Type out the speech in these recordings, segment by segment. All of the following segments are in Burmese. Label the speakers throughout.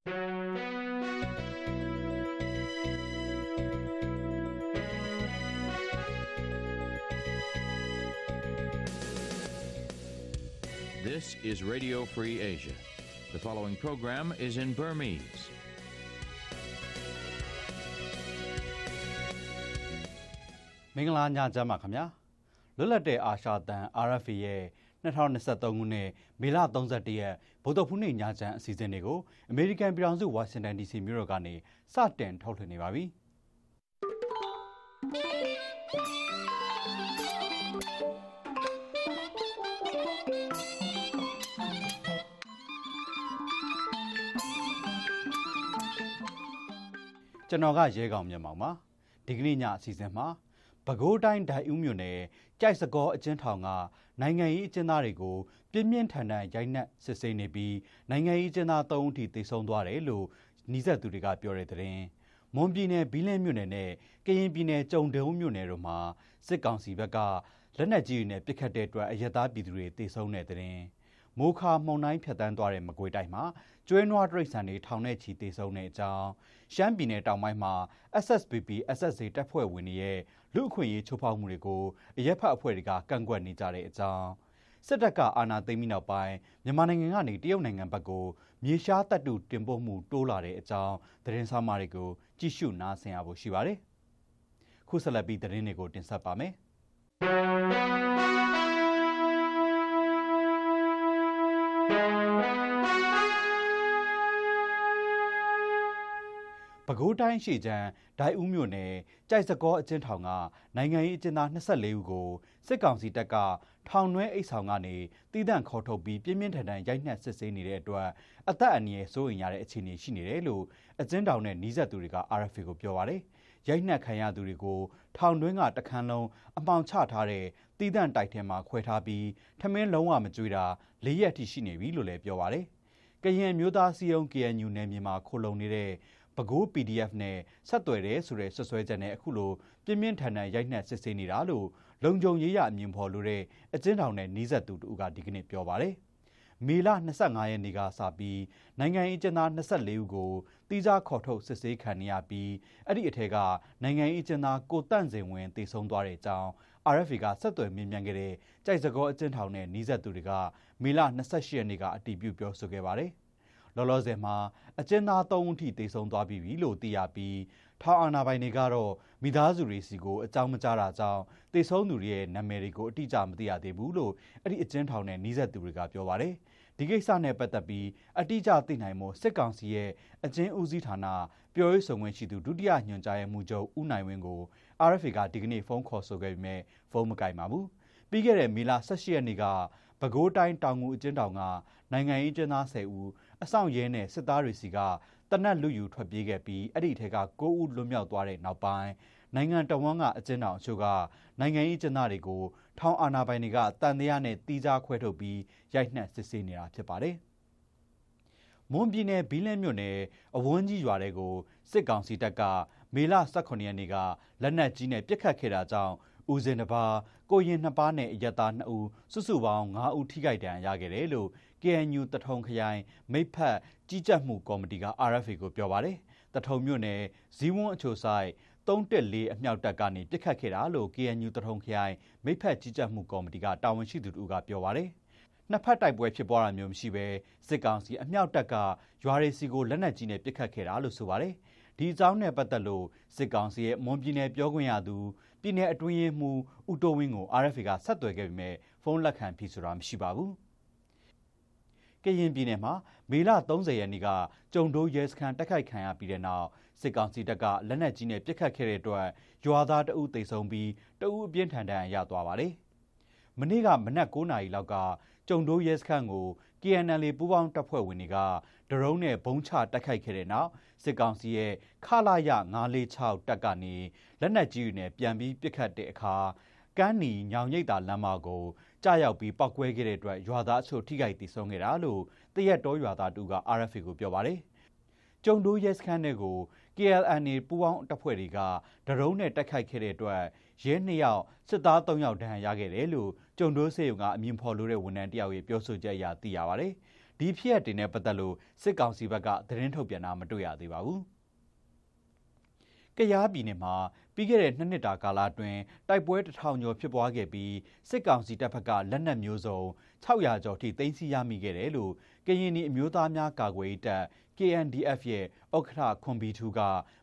Speaker 1: This is Radio Free Asia. The following program is in Burmese.
Speaker 2: ။မင်္ဂလာညချမ်းပါခင်ဗျာ။လွတ်လပ်တဲ့အာရှတန် RFA ရဲ့ 2023ခုနှစ်မေလ31ရက်ဗုဒ္ဓဖူးနေ့ညချမ်းအစီအစဉ်တွေကိုအမေရိကန်ပြည်ထောင်စုဝါရှင်တန် DC မြို့တော်ကနေစတင်ထုတ်လွှင့်နေပါပြီ။ကျွန်တော်ကရဲကောင်မြတ်မောင်ပါဒီကနေ့ညအစီအစဉ်မှာပဲခူးတိုင်းဒိုင်ဦးမြို့နယ်ကြိုက်စကောအကျဉ်းထောင်က နိုင်ငံရေးအကျဉ်းသားတွေကို ပြင်းပြင်းထန်ထန်ရိုက်နှက်စစ်ဆေးနေပြီး နိုင်ငံရေးအကျဉ်းသား ၃ ဦးထိ သေဆုံးသွားတယ်လို့နှီးဆက်သူတွေက ပြောတဲ့တဲ့ရင်မွန်ပြည်နယ် ဘီလင်းမြို့နယ်နဲ့ ကရင်ပြည်နယ်ကြုံတုံမြို့နယ်တို့မှာ စစ်ကောင်စီဘက်က လက်နက်ကြီးတွေနဲ့ ပစ်ခတ်တဲ့အတွက် အရသာပြည်သူတွေ သေဆုံးတဲ့တဲ့ရင်မိုးခါမှုန်တိုင်းဖြတ်တန်းသွားတဲ့ မကွေတိုင်းမှာ ကျွဲနွားတရိတ်ဆန်တွေ ထောင်နဲ့ချီ သေဆုံးတဲ့အကြောင်း ရှမ်းပြည်နယ်တောင်ပိုင်းမှာ SSPP SSA တပ်ဖွဲ့ဝင်တွေရဲ့ လူအခွင့်အရေးချိုးဖောက်မှုတွေကိုအရက်ဖတ်အဖွဲ့တွေကကန့်ကွက်နေကြတဲ့အကြောင်းစစ်တပ်ကအာဏာသိမ်းပြီးနောက်ပိုင်းမြန်မာနိုင်ငံကနေတရုတ်နိုင်ငံဘက်ကိုမြေရှားတပ်တုတင်ပို့မှုတိုးလာတဲ့အကြောင်းသတင်းစာမားတွေကိုကြည့်ရှုနားဆင်ရဖို့ရှိပါတယ်။ခုဆက်လက်ပြီးသတင်းတွေကိုတင်ဆက်ပါမယ်။ ပဲခူးတိုင်းရှိချမ်းဒိုင်ဦးမြို့နယ်ကြိုက်စကောအကျဉ်းထောင်ကနိုင်ငံရေးအကျဉ်းသား24ဦးကိုစစ်ကောင်စီတပ်ကထောင်နှဲအိတ်ဆောင်ကနေတီးတန့်ခေါ်ထုတ်ပြီးပြင်းပြင်းထန်ထန်ရိုက်နှက်စစ်ဆေးနေတဲ့အတွက်အသက်အန္တရာယ်စိုးရိမ်ရတဲ့အခြေအနေရှိနေတယ်လို့အကျဉ်းထောင်နဲ့နှီးဆက်သူတွေက RFA ကိုပြောပါတယ်။ရိုက်နှက်ခံရသူတွေကိုထောင်တွင်းကတခန်းလုံးအပေါင်ချထားတဲ့တီးတန့်တိုက်ထဲမှာခွဲထားပြီးထမင်းလုံးဝမကြွေးတာ၄ရက်ထိရှိနေပြီလို့လည်းပြောပါတယ်။ကရင်မျိုးသားစီယုံ KNU နယ်မြေမှာခိုလုံနေတဲ့ ပဲခူး PDF နဲ့ဆက်သွယ်တယ်ဆိုတဲ့ဆွဆွဲချက်နဲ့အခုလိုပြင်းပြင်းထန်ထန်ရိုက်နှက်စစ်ဆေးနေတာလို့လုံခြုံရေးရအမြင်ဖော်လို့တဲ့အကျဉ်းထောင်နဲ့နှီးဆက်သူတို့ကဒီကနေ့ပြောပါတယ်။မေလ25ရက်နေ့ကစပြီးနိုင်ငံရေးကျင်းသား24ဦးကိုတီးခြားခေါ်ထုတ်စစ်ဆေးခံရပြီးအဲ့ဒီအထက်ကနိုင်ငံရေးကျင်းသားကိုတန့်စင်ဝင်တည်ဆုံသွားတဲ့အကြောင်း RFA ကဆက်သွယ်မြင်မြန်ခဲ့တဲ့ကြိုက်စကောအကျဉ်းထောင်နဲ့နှီးဆက်သူတွေကမေလ28ရက်နေ့ကအတည်ပြုပြောဆိုခဲ့ပါတယ်။ လောလောဆယ်မှာအကျဉ်းသား၃ဦးထိတေဆုံးသွားပြီလို့သိရပြီးထောင်အာဏာပိုင်တွေကတော့မိသားစုတွေစီကိုအကြောင်းမကြားတာကြောင့်တေဆုံးသူတွေရဲ့နာမည်တွေကိုအတိအကျမသိရသေးဘူးလို့အဲ့ဒီအကျဉ်းထောင်နဲ့နှီးဆက်သူတွေကပြောပါတယ်ဒီကိစ္စနဲ့ပတ်သက်ပြီးအတိအကျသိနိုင်မှုစစ်ကောင်စီရဲ့အကျဉ်းဦးစီးဌာနပြောရေးဆိုခွင့်ရှိသူဒုတိယညွှန်ကြားရေးမှူးချုပ်ဦးနိုင်ဝင်းကို RFA ကဒီကနေ့ဖုန်းခေါ်ဆိုခဲ့ပေမဲ့ဖုန်းမကင်ပါဘူးပြီးခဲ့တဲ့မေလ18ရက်နေ့ကပဲခူးတိုင်းတောင်ငူအကျဉ်းထောင်ကနိုင်ငံရေးကျင်းသား10ဦး အဆောင်ရဲနဲ့စစ်သားတွေစီကတနက်လူယူထွက်ပြေးခဲ့ပြီးအဲ့ဒီထဲက9ဦးလွတ်မြောက်သွားတဲ့နောက်ပိုင်းနိုင်ငံတော်ဝန်ကအကျဉ်းထောင်အချို့ကနိုင်ငံရေးကျင်းသားတွေကိုထောင်အာဏာပိုင်တွေကတန်တရားနဲ့တီးခြားခွဲထုတ်ပြီးရိုက်နှက်စစ်ဆေးနေတာဖြစ်ပါတယ်။မွန်ပြည်နယ်ဘီလင်းမြို့နယ်အဝန်းကြီးရွာတွေကိုစစ်ကောင်စီတပ်ကမေလ18ရက်နေ့ကလက်နက်ကြီးနဲ့ပစ်ခတ်ခဲ့တာကြောင့်ဦးစင်တစ်ပါးကိုရင်နှစ်ပါးနဲ့အရက်သား2ဦးစုစုပေါင်း9ဦးထိခိုက်ဒဏ်ရာရခဲ့တယ်လို့ KNU တထုံခရိုင်မိဖက်ကြီးကြပ်မှုကော်မတီက RFA ကိုပြောပါတယ်။တထုံမြို့နယ်ဇီးဝန်းအချိုဆိုင်314အမြောက်တပ်ကနေပြစ်ခတ်ခဲ့တာလို့ KNU တထုံခရိုင်မိဖက်ကြီးကြပ်မှုကော်မတီကတာဝန်ရှိသူတို့ကပြောပါတယ်။နှစ်ဖက်တိုက်ပွဲဖြစ်ပွားတာမျိုးမရှိဘဲစစ်ကောင်စီအမြောက်တပ်ကရွာရီစီကိုလက်နက်ကြီးနဲ့ပစ်ခတ်ခဲ့တာလို့ဆိုပါတယ်။ဒီအကြောင်းနဲ့ပတ်သက်လို့စစ်ကောင်စီရဲ့မွန်ပြည်နယ်ပြောခွင့်ရသူပြည်내အတွင်းရေးမှူးဦးတိုးဝင်းကို RFA ကဆက်သွယ်ခဲ့ပေမဲ့ဖုန်းလက်ခံဖြေဆိုတာမရှိပါဘူး။ ကရင်ပြည်နယ်မှာမေလ30ရက်နေ့ကကြုံတိုးရဲစခန်းတိုက်ခိုက်ခံရပြီးတဲ့နောက်စစ်ကောင်စီတပ်ကလက်နက်ကြီးနဲ့ပစ်ခတ်ခဲ့တဲ့အတွက်ရွာသားတအုပ်သိဆုံးပြီးတအုပ်အပြင်းထန်ဒဏ်ရာရသွားပါတယ်။မနေ့ကမနက်9နာရီလောက်ကကြုံတိုးရဲစခန်းကို KNL ပူးပေါင်းတပ်ဖွဲ့ဝင်တွေကဒရုန်းနဲ့ဘုံချတိုက်ခိုက်ခဲ့တဲ့နောက်စစ်ကောင်စီရဲ့ခလာရ946တပ်ကနေလက်နက်ကြီးတွေနဲ့ပြန်ပြီးပစ်ခတ်တဲ့အခါကန်းနီညောင်ရိပ်သာလမ်းမကို ကြာရောက်ပြီးပောက်ကွဲခဲ့တဲ့အတွက်ရွာသားအချို့ထိခိုက်ဒေဆုံးခဲ့တာလို့တရက်တော်ရွာသားတူက RFA ကိုပြောပါတယ်။ကျုံတိုးရဲစခန်းတွေကို KLNA ပူးပေါင်းတပ်ဖွဲ့တွေကဒရုန်းနဲ့တိုက်ခိုက်ခဲ့တဲ့အတွက်ရဲ2ယောက်စစ်သား3ယောက်ဒဏ်ရာရခဲ့တယ်လို့ကျုံတိုးစေုံကအမြင်ဖော်လို့တဲ့ဝန်ထမ်းတယောက်ရဲ့ပြောဆိုချက်အရသိရပါတယ်။ဒဒီဖြစ်ရပ်တွေနဲ့ပတ်သက်လို့စစ်ကောင်စီဘက်ကသတင်းထုတ်ပြန်တာမတွေ့ရသေးပါဘူး။ ကရားပြည်နယ်မှာပြီးခဲ့တဲ့နှစ်နှစ်တာကာလအတွင်းတိုက်ပွဲတစ်ထောင်ကျော်ဖြစ်ပွားခဲ့ပြီးစစ်ကောင်စီတပ်ဖက်ကလက်နက်မျိုးစုံ600ကျော်ထိသိမ်းဆည်းရမိခဲ့တယ်လို့ကရင်နီအမျိုးသားများကာကွယ်ရေးတပ် KNDF ရဲ့ဥက္ကဋ္ဌခွန်ဘီထူက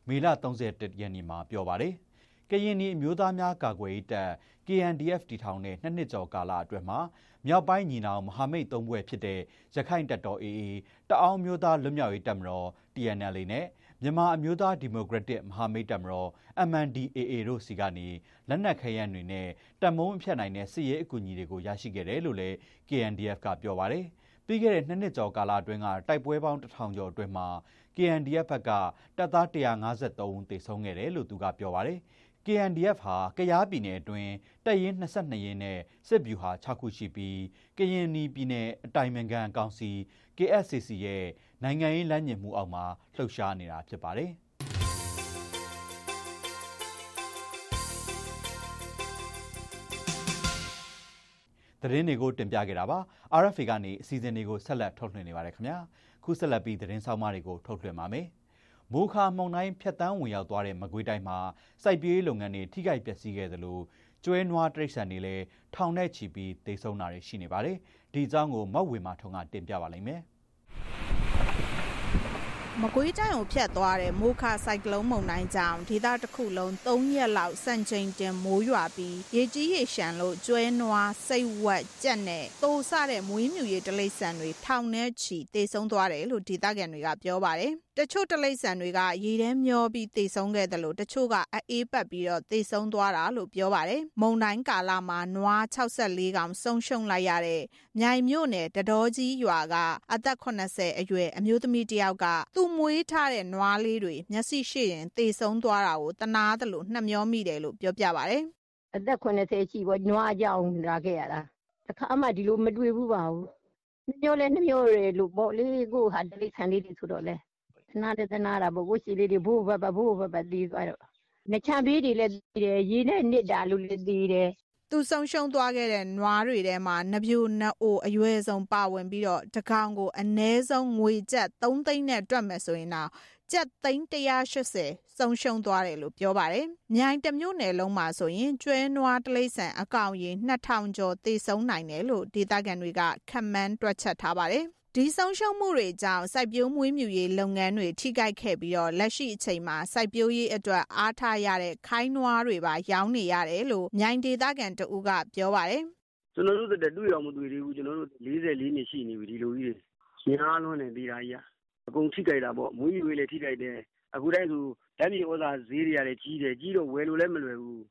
Speaker 2: မေလ31ရက်နေ့မှာပြောပါတယ်။ကရင်နီအမျိုးသားများကာကွယ်ရေးတပ် KNDF တီထောင်တဲ့နှစ်နှစ်ကျော်ကာလအတွင်းမှာမြောက်ပိုင်းညီနောင်မဟာမိတ်သုံးဘွဲ့ဖြစ်တဲ့ရခိုင်တပ်တော် AA တအောင်းမျိုးသားလွတ်မြောက်ရေးတပ်မတော် TNL နဲ့ မြန်မာအမျိုးသားဒီမိုကရက်တစ်မဟာမိတ်တပ်မတော် MNDAA တို့စီကနေလက်နက်ခဲယမ်းတွေနဲ့တပ်မုံအဖြတ်နိုင်တဲ့စစ်ရေးအကူအညီတွေကိုရရှိခဲ့တယ်လို့လည်း KNDF ကပြောပါတယ်။ပြီးခဲ့တဲ့နှစ်နှစ်ကျော်ကာလအတွင်းကတိုက်ပွဲပေါင်းတစ်ထောင်ကျော်အတွင်းမှာ KNDF ဘက်ကတပ်သား153ဦးသေဆုံးခဲ့တယ်လို့သူကပြောပါတယ်။ KNDF ဟာကရားပြည်နယ်အတွင်းတပ်ရင်း22ရင်းနဲ့စစ်ဗျူဟာ6ခုရှိပြီးကရင်နီပြည်နယ်အတိုင်ပင်ခံကောင်စီ KSCC ရဲ့ နိုင်ငံရေးလမ်းညွှန်မှုအောက်မှာလှုပ်ရှားနေတာဖြစ်ပါတယ်။သတင်းတွေကိုတင်ပြခဲ့တာပါ RFA ကနေအစီအစဉ်တွေကိုဆက်လက်ထုတ်လွှင့်နေပါတယ်ခင်ဗျာခုဆက်လက်ပြီးသတင်းဆောင်မတွေကိုထုတ်လွှင့်ပါမယ်မိုးခါမုန်တိုင်းဖြတ်တန်းဝင်ရောက်သွားတဲ့မကွေးတိုင်းမှာစိုက်ပျိုးရေးလုပ်ငန်းတွေထိခိုက်ပျက်စီးခဲ့သလိုကျွဲနွားတိရစ္ဆာန်တွေလည်းထောင်နဲ့ချီပြီးတိတ်ဆုံးတာတွေရှိနေပါတယ်။ဒီအကြောင်းကိုမောက်ဝေမာထုံကတင်ပြပါလိမ့်မယ်။
Speaker 3: မကွေးတိုင်းကိုဖြတ်သွားတဲ့မိုးခါစိုက်ကလုန်းမုန်တိုင်းကြောင့်ဒေသတစ်ခုလုံး၃ရက်လောက်စံချိန်တင်မိုးရွာပြီးရေကြီးရေရှမ်းလို့ကျွဲနွားစိတ်ဝက်ကြက်နဲ့တိုးဆတဲ့မွေးမြူရေးတလိษံတွေထောင်နဲ့ချီတေဆုံးသွားတယ်လို့ဒေသခံတွေကပြောပါတယ်။ တချို့တလိษံတွေကရေထဲမျောပြီးသေဆုံးခဲ့တယ်လို့တချို့ကအေးပတ်ပြီးတော့သေဆုံးသွားတာလို့ပြောပါတယ်။မုံတိုင်းကာလမှာနွား64ကောင်ဆုံးရှုံးလိုက်ရတဲ့မြိုင်မြို့နယ်တတော်ကြီးရွာကအသက်80အရွယ်အမျိုးသမီးတယောက်ကသူ့မွေးထားတဲ့နွားလေးတွေမျက်စိရှိရင်သေဆုံးသွားတာကိုတနာတယ်လို့နှမျောမိတယ်လို့ပြောပြပါတယ်။
Speaker 4: အသက်80ရှိပေါ့နွားကြောင်လာခဲ့ရတာ။တခါမှဒီလိုမတွေ့ဘူးပါဘူး။နှမျောလဲနှမျောရလို့ပေါ့လေကိုဟာတလိษံလေးတွေဆိုတော့လဲ နာတဲ့တနာတာပေါ့ကိုရှိလေးတွေဘိုးဘဘဘိုးဘဘတီးသွားတော့နှချမ်းပေးတွေလည်းတီးတယ်ရေနဲ့နစ်တာလို့လည်းတီးတယ်
Speaker 3: သူဆုံးရှုံးသွားခဲ့တဲ့နွားတွေထဲမှာနပြိုနအိုအရွယ်ဆုံးပါဝင်ပြီးတော့တကောင်ကိုအ ਨੇ ဆုံးငွေကျပ်3သိန်းနဲ့တွက်မယ်ဆိုရင်တော့ကျပ်သိန်း180ဆုံးရှုံးသွားတယ်လို့ပြောပါတယ်။မြိုင်တမျိုးနယ်လုံးမှာဆိုရင်ကျွဲနွားတလိษံအကောင်ရေ2000ကျော်သေဆုံးနိုင်တယ်လို့ဒေသခံတွေကခန့်မှန်းတွက်ချက်ထားပါတယ်။ ဒီဆုံးရှုံးမှုတွေကြောင့်စိုက်ပျိုးမွေးမြူရေးလုပ်ငန်းတွေထိခိုက်ခဲ့ပြီးတော့လက်ရှိအချိန်မှာစိုက်ပျိုးရေးအတွက်အားထားရတဲ့ခိုင်းနွားတွေပါရောင်းနေရတယ်လို့မြိုင်ဒေသခံတဦးကပြောပါတယ်။
Speaker 5: ကျွန်တော်တို့တတွေ့တော်မတွေ့သေးဘူးကျွန်တော်တို့44နှစ်ရှိနေပြီဒီလိုကြီးတွေညားလွန်းနေသေးတာကြီးအကုန်ထိခိုက်တာပေါ့မွေးမြူရေးလည်းထိခိုက်တယ်အခုတိုင်းဆိုဓာတ်မြေဩဇာဈေးတွေကလည်းကြီးတယ်ကြီးတော့ဝယ်လို့လည်းမလွယ်ဘူး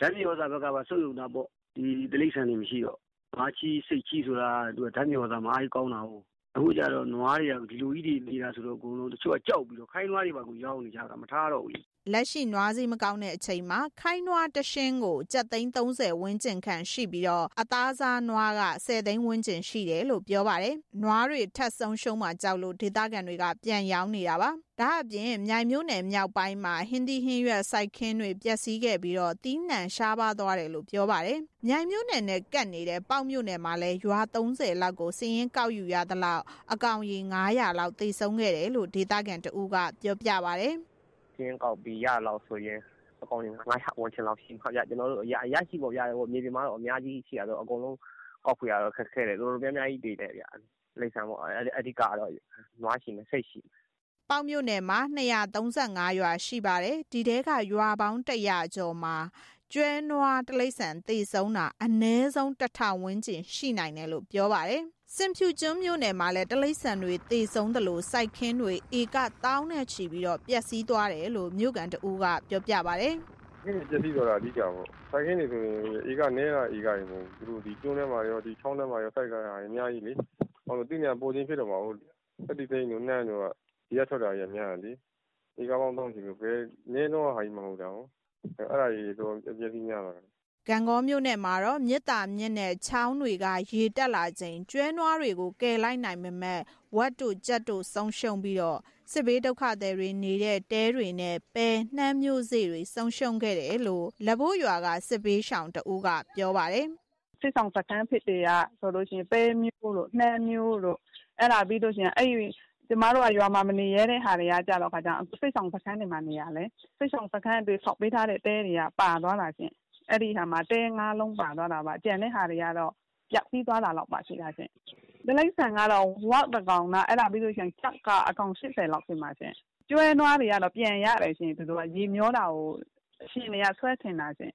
Speaker 5: ဓာတ်မြေဩဇာဘက်ကပါစုပ်ယုံတာပေါ့ဒီတိလိษံတွေမရှိတော့မာချီစိတ်ကြီးဆိုတာသူကဓာတ်မြေဩဇာမအားကြီးကောင်းတာဟုတ် အခုကျတော့နွားတွေကဒီလိုကြီးတွေနေတာဆိုတော့အကုန်လုံးတချို့ကကြောက်ပြီးတော့ခိုင်းနွားတွေပါကိုရောင်းနေကြတာမထားတော့ဘူး
Speaker 3: လ က်ရှိနွားစည်းမကောင်းတဲ့အချိန်မှာ ခိုင်းနွားတရှင်းကို ကျပ်သိန်း30ဝန်းကျင်ခန့်ရှိပြီးတော့ အသားစားနွားက10သိန်းဝန်းကျင်ရှိတယ်လို့ ပြောပါတယ်။နွားတွေ ထပ်ဆုံးရှုံးမှကြောက်လို့ ဒေသခံတွေက ပြန်ရောင်းနေတာပါ။ဒါအပြင် မြိုင်မျိုးနယ်မြောက်ပိုင်းမှာ ဟင်းသီးဟင်းရွက်စိုက်ခင်းတွေ ပျက်စီးခဲ့ပြီးတော့တီးနှံရှားပါသွားတယ်လို့ ပြောပါတယ်။မြိုင်မျိုးနယ်နဲ့ကပ်နေတဲ့ ပေါက်မျိုးနယ်မှာလည်း ရွာ30လောက်ကိုစည်ရင်ကောက်ယူရသလောက် အကောင်ရေ900လောက်တိတ်ဆုံးခဲ့တယ်လို့ ဒေသခံတဦးက ပြောပြပါတယ်။
Speaker 6: စင်းကောက်ပြီးရလောက်ဆိုရင်အကောင်ရင်900ဝန်းကျင်လောက်ရှိမှာဗျကျွန်တော်တို့အရအရရှိပေါ့ဗျာဟိုမြေပြင်မှာတော့အများကြီးရှိရတော့အကုန်လုံးကောက်ခွေရတော့ခက်ခဲတယ်တော်တော်များများကြီးတည်တယ်ဗျလိမ့်ဆန်ပေါ့အဓိကတော့နွားရှိမယ်စိတ်ရှိ
Speaker 3: ပေါင်မြို့နယ်မှာ235ရွာရှိပါတယ်ဒီတဲကရွာပေါင်း100ကျော်မှာကျွဲနွားတလိษံသေဆုံးတာအနည်းဆုံးတစ်ထောင်ဝန်းကျင်ရှိနိုင်တယ်လို့ပြောပါတယ် စင်ဖြူကျွန်းမြို့နယ်မှာလည်းတလိษံတွေသေဆုံးသလို စိုက်ခင်းတွေ ဧကတောင်းနဲ့ချီပြီးတော့ပျက်စီးသွားတယ်လို့ မြို့ကန်တဦးက ပြောပြပါတယ်။
Speaker 7: ဒီပျက်စီးသွားတာ အဓိကပေါ့။စိုက်ခင်းတွေဆိုရင် ဧကနဲတာ ဧကတွေမဟုတ်ဘူး။သူတို့ဒီကျွန်းထဲမှာရောဒီချောင်းထဲမှာရော စိုက်ကြတာအများကြီးလေ။ဟောလို့တိညာပိုချင်းဖြစ်တော့မှာဟုတ်။စက်တိသိန်းတို့ နှမ်းတို့က ဒီကထွက်တာကြီးအများကြီးလေ။ဧကပေါင်းတောင်းချီလို့ဘယ်နဲတော့ဟာကြီး မဟုတ်တာဟုတ်။အဲ့ဒါကြီးတော့ပျက်စီးများတာ။
Speaker 3: ဂံကောမြို့နယ်မှာတော့မြစ်တာမြစ်နဲ့ချောင်းတွေကရေတက်လာချိန်ကျွဲနွားတွေကိုကယ်လိုက်နိုင်ပေမဲ့ဝက်တို့ကြက်တို့ဆုံးရှုံးပြီးတော့စစ်ဘေးဒုက္ခသည်တွေနေတဲ့တဲတွေနဲ့ပဲနှမ်းမျိုးစေ့တွေဆုံးရှုံးခဲ့တယ်လို့လက်ဘိုးရွာကစစ်ဘေးရှောင်တဦးကပြောပါတယ်
Speaker 8: စစ်ဆောင်စကန်ဖြစ်တွေကဆိုလို့ရှိရင်ပဲမျိုးတို့နှမ်းမျိုးတို့အဲ့ဒါပြီးလို့ရှိရင်အဲ့ဒီကျမတို့ကရွာမှာမနေရတဲ့ဟာတွေကကြတော့ခါကျတော့စိတ်ဆောင်စခန်းတွေမှာနေရလဲစိတ်ဆောင်စခန်းတွေဆောက်ပေးထားတဲ့တဲတွေကပါသွားတာချင်း အဲ့ဒီဟာမှာတဲငါးလုံးပါသွားတာပါကြံတဲ့ဟာတွေကတော့ပြတ်ပြီးသွားတာတော့ပါရှိတာချင်းဒလိဆန်ကတော့ဝက်တကောင်နာအဲ့ဒါပြီးလို့ရှိရင်ချက်ကအကောင်80လောက်ဖြစ်မှာချင်းကျွဲနွားတွေကတော့ပြန်ရတယ်ရှင်သူတို့ကရေမျောတာကိုအရှင်တွေကဆွဲထင်တာချင်း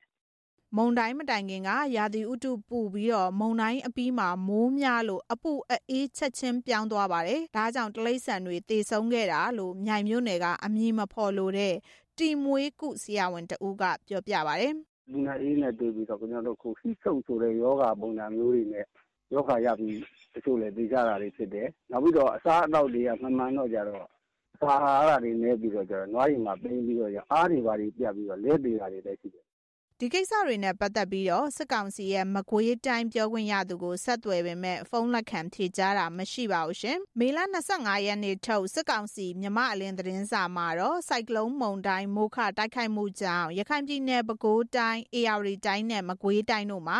Speaker 3: မုံတိုင်းမတိုင်ခင်ကရာသီဥတုပူပြီးတော့မုံတိုင်းအပြီးမှာမိုးများလို့အပူအေးချက်ချင်းပြောင်းသွားပါတယ်။ဒါကြောင့်တလိษံတွေတေဆုံးခဲ့တာလို့မြိုင်မြို့နယ်ကအမည်မဖော်လို့တဲ့တီမွေးကုဆရာဝန်တဦးကပြောပြပါတယ်
Speaker 9: လူနာအေးနဲ့တွေ့ပြီးတော့ကျွန်တော်တို့ခုဟိဆုပ်ဆိုတဲ့ယောဂပုံစံမျိုးတွေနဲ့ယောဂရပြီးတချို့လည်းသိကြတာတွေဖြစ်တယ်။နောက်ပြီးတော့အစားအသောက်တွေကမှန်မှန်တော့ကြတော့အစာအာဟာရတွေနေပြီးတော့ကျတော့နွားရီမှာပိန်းပြီးတော့အားတွေပါတွေပြတ်ပြီးတော့လဲသေးတာတွေလည်းရှိတယ်
Speaker 3: ဒီကိစ္စတွေနဲ့ပတ်သက်ပြီးတော့စစ်ကောင်စီရဲ့မကွေးတိုင်းပြောခွင့်ရသူကိုဆက်သွယ်ပေမဲ့ဖုန်းလက်ခံဖြေကြားတာမရှိပါဘူးရှင်။မေလ25ရက်နေ့ထုတ်စစ်ကောင်စီမြမအလင်းသတင်းစာမှာတော့စိုက်ကလုန်းမုန်တိုင်းမိုးခတိုက်ခိုက်မှုကြောင့်ရခိုင်ပြည်နယ်ပဲခူးတိုင်းအေရဝတီတိုင်းနဲ့မကွေးတိုင်းတို့မှာ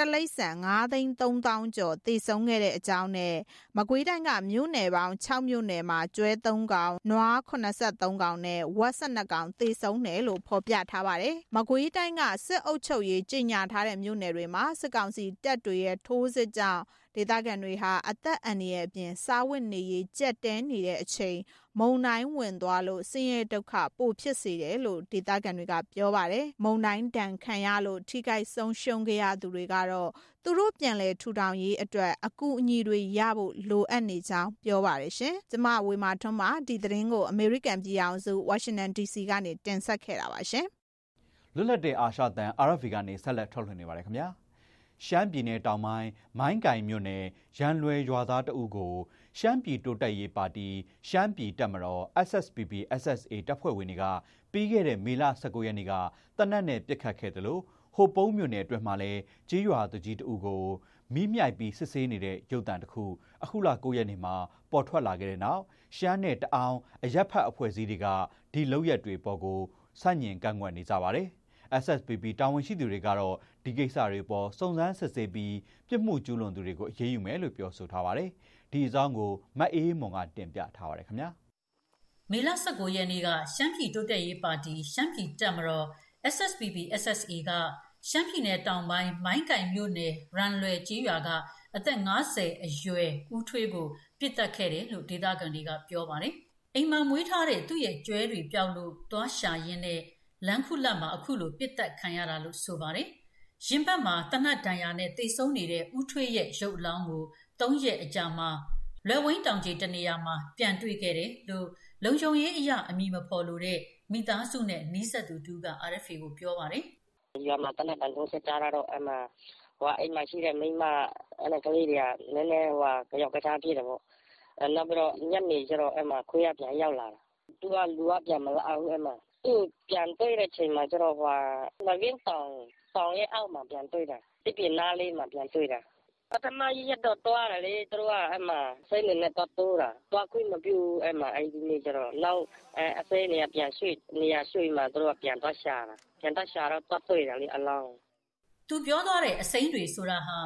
Speaker 3: တလိษံ9သိန်း3000ကျော်တည်ဆုံးခဲ့တဲ့အကြောင်းနဲ့မကွေးတိုင်းကမြို့နယ်ပေါင်း6မြို့နယ်မှာကျွဲ3ကောင်၊နွား83ကောင်နဲ့ဝက်12ကောင်တည်ဆုံးတယ်လို့ဖော်ပြထားပါတယ်။မကွေးတိုင်းကစစ်အုပ်ချုပ်ရေးကြီးညာထားတဲ့မြို့နယ်တွေမှာစစ်ကောင်စီတပ်တွေရဲ့ထိုးစစ်ကြောင့် ဒေသခံတွေဟာအသက်အန္တရာယ်အပြင် စားဝတ်နေရေးကြက်တဲနေတဲ့အချိန်မုံတိုင်းဝင်သွားလို့ဆင်းရဲဒုက္ခပိုဖြစ်စေတယ်လို့ဒေသခံတွေကပြောပါတယ်။မုံတိုင်းတန်ခံရလို့ထိခိုက်ဆုံးရှုံးခဲ့ရသူတွေကတော့သူတို့ပြန်လဲထူထောင်ရေးအတွက်အကူအညီတွေရဖို့လိုအပ်နေကြောင်းပြောပါတယ်ရှင်။ကျမဝေမာထွန်းမှဒီသတင်းကိုအမေရိကန်ပြည်အောင်စုဝါရှင်တန် DC ကနေတင်ဆက်ခဲ့တာပါရှင်။
Speaker 2: လွတ်လပ်တဲ့အာရှတန် RFV ကနေဆက်လက်ထုတ်လွှင့်နေပါတယ်ခင်ဗျာ ရှမ်းပြည်နယ်တောင်ပိုင်းမိုင်းကင်မြို့နယ်ရန်လွယ်ရွာသားတအုပ်ကိုရှမ်းပြည်တိုးတက်ရေးပါတီရှမ်းပြည်တပ်မတော် SSPP SSA တပ်ဖွဲ့ဝင်တွေကပြီးခဲ့တဲ့မေလ19ရက်နေ့ကတနက်နဲ့ပြစ်ခတ်ခဲ့တယ်လို့ဟိုပုံးမြို့နယ်အတွင်းမှာလဲကြီးရွာသူကြီးတအုပ်ကိုမိမြိုက်ပြီးစစ်ဆေးနေတဲ့ရုပ်တံတစ်ခုအခုလ9ရက်နေ့မှာပေါ်ထွက်လာခဲ့တဲ့နောက်ရှမ်းနယ်တအောင်အရက်ဖတ်အဖွဲ့အစည်းတွေကဒီလောက်ရက်တွေပေါ်ကိုစန့်ညင်ကန့်ကွက်နေကြပါတယ်။ SSPP တာဝန်ရှိသူတွေကတော့ဒီကိစ္စတွေပေါ်စုံစမ်းစစ်ဆေးပြီးပြစ်မှုကျူးလွန်သူတွေကိုအရေးယူမယ်လို့ပြောဆိုထားပါတယ်။ဒီအကြောင်းကိုမတ်အေးမွန်ကတင်ပြထားပါတယ်ခင်ဗျာ။
Speaker 10: မေလ19ရက်နေ့ကရှမ်းပြည်တိုးတက်ရေးပါတီရှမ်းပြည်တပ်မတော် SSPP SSA ကရှမ်းပြည်နယ်တောင်ပိုင်းမိုင်းကင်မြို့နယ်ရန်လွယ်ကြီးရွာကအသက်50အရွယ်ဦးထွေးကိုပြစ်တက်ခဲ့တယ်လို့ဒေသခံတွေကပြောပါတယ်။အိမ်မှာမွေးထားတဲ့သူ့ရဲ့ကျွဲတွေပြောက်လို့သွားရှာရင်းနဲ့ လမ်းခုလတ်မှာအခုလိုပြစ်တက်ခံရတာလို့ဆိုပါတယ်။ရင်ဘတ်မှာတနတ်ဒဏ်ရာနဲ့တိတ်ဆုံးနေတဲ့ဦးထွေးရဲ့ရုပ်အလောင်းကို၃ရက်အကြာမှာလွယ်ဝင်းတောင်ကြီးတနေရာမှာပြန်တွေ့ခဲ့တယ်လို့လုံခြုံရေးအရာအမိမဖော်လို့တဲ့မိသားစုနဲ့နီးစပ်သူတူက RFA ကိုပြောပါတယ်။
Speaker 11: ရွာမှာတနက်တန်ထိုးစစ်ကြားတော့အမှဟိုအိမ်မှာရှိတဲ့မိမအဲ့ဒါကလေးတွေကနည်းနည်းဟိုကြောက်ကစားပြည့်တယ်ပေါ့အဲနောက်ပြီးတော့ညနေကျတော့အဲ့မှာခွေးရပြန်ရောက်လာတာသူကလူကပြန်မလာဘူးအဲ့မှာ သူပြန်တွေ့တဲ့ချိန်မှာကျတော့ဟိုမဝင်းတောင် တောင်ရဲ့အောက်မှာ ပြန်တွေ့တာဒီပြနားလေးမှာ ပြန်တွေ့တာ ပထမရက်တော့တွားတယ်လေ သူတို့က အဲ့မှာစိတ်နေနဲ့တော့တိုးတာတွားခွင့်မပြုအဲ့မှာ အဲ့ဒီနေ့ကျတော့ နောက်အဲအစိမ်းနေပြန်ရွှေ့ နေရာရွှေ့မှာသူတို့က ပြန်တော့ရှာတာ ပြန်တော့ရှာတော့တော့တွေ့တယ်လေ အလောင်း
Speaker 10: သူပြောသွားတဲ့ အစိမ်းတွေဆိုတာဟာ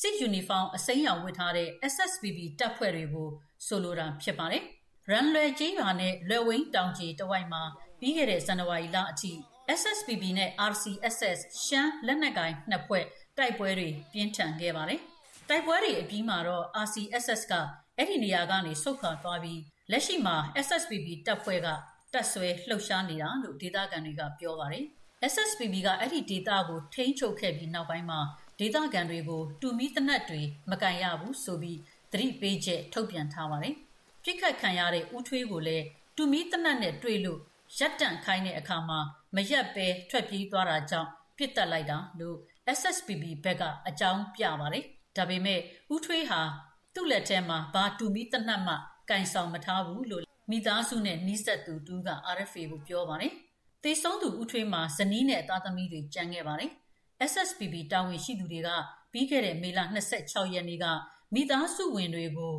Speaker 10: စစ်ယူနီဖောင်း အစိမ်းရောင်ဝတ်ထားတဲ့ SSPB တပ်ဖွဲ့တွေကို ဆိုလိုတာဖြစ်ပါတယ်။ရန်လွယ်ကျေးရွာနဲ့ လွယ်ဝင်းတောင်ကြီးတဝိုက်မှာ ပြီးခဲ့တဲ့ဇန်နဝါရီလအထိ SSPB နဲ့ RCSS ရှမ်းလက်နက်ကိုင်နှစ်ဖွဲ့တိုက်ပွဲတွေပြင်းထန်ခဲ့ပါတယ်။တိုက်ပွဲတွေအပြီးမှာတော့ RCSS ကအဲ့ဒီနေရာကနေဆုတ်ခွာသွားပြီးလက်ရှိမှာ SSPB တပ်ဖွဲ့ကတပ်ဆွဲလှုပ်ရှားနေတာလို့ဒေသခံတွေကပြောပါတယ်။ SSPB ကအဲ့ဒီဒေတာကိုထိန်းချုပ်ခဲ့ပြီးနောက်ပိုင်းမှာဒေသခံတွေကိုတူမီတနတ်တွေမကန်ရဘူးဆိုပြီးသတိပေးချက်ထုတ်ပြန်ထားပါတယ်။ပြစ်ခတ်ခံရတဲ့ဦးထွေးကိုလည်းတူမီတနတ်နဲ့တွေ့လို့ ရက်တန့်ခိုင်းတဲ့အခါမှာမရက်ပဲထွက်ပြေးသွားတာကြောင့်ပြစ်တက်လိုက်တာလို့ SSPB ဘက်ကအကြောင်းပြပါတယ်။ဒါပေမဲ့ဦးထွေးဟာသူ့လက်ထဲမှာဘာတူမီတနတ်မှကင်ဆောင်မထားဘူးလို့မိသားစုနဲ့နီးစပ်သူတူက RFA ကိုပြောပါတယ်။တေဆုံးသူဦးထွေးမှာဇနီးနဲ့သားသမီးတွေကြံခဲ့ပါတယ်။ SSPB တာဝန်ရှိသူတွေကပြီးခဲ့တဲ့မေလ26ရက်နေ့ကမိသားစုဝင်တွေကို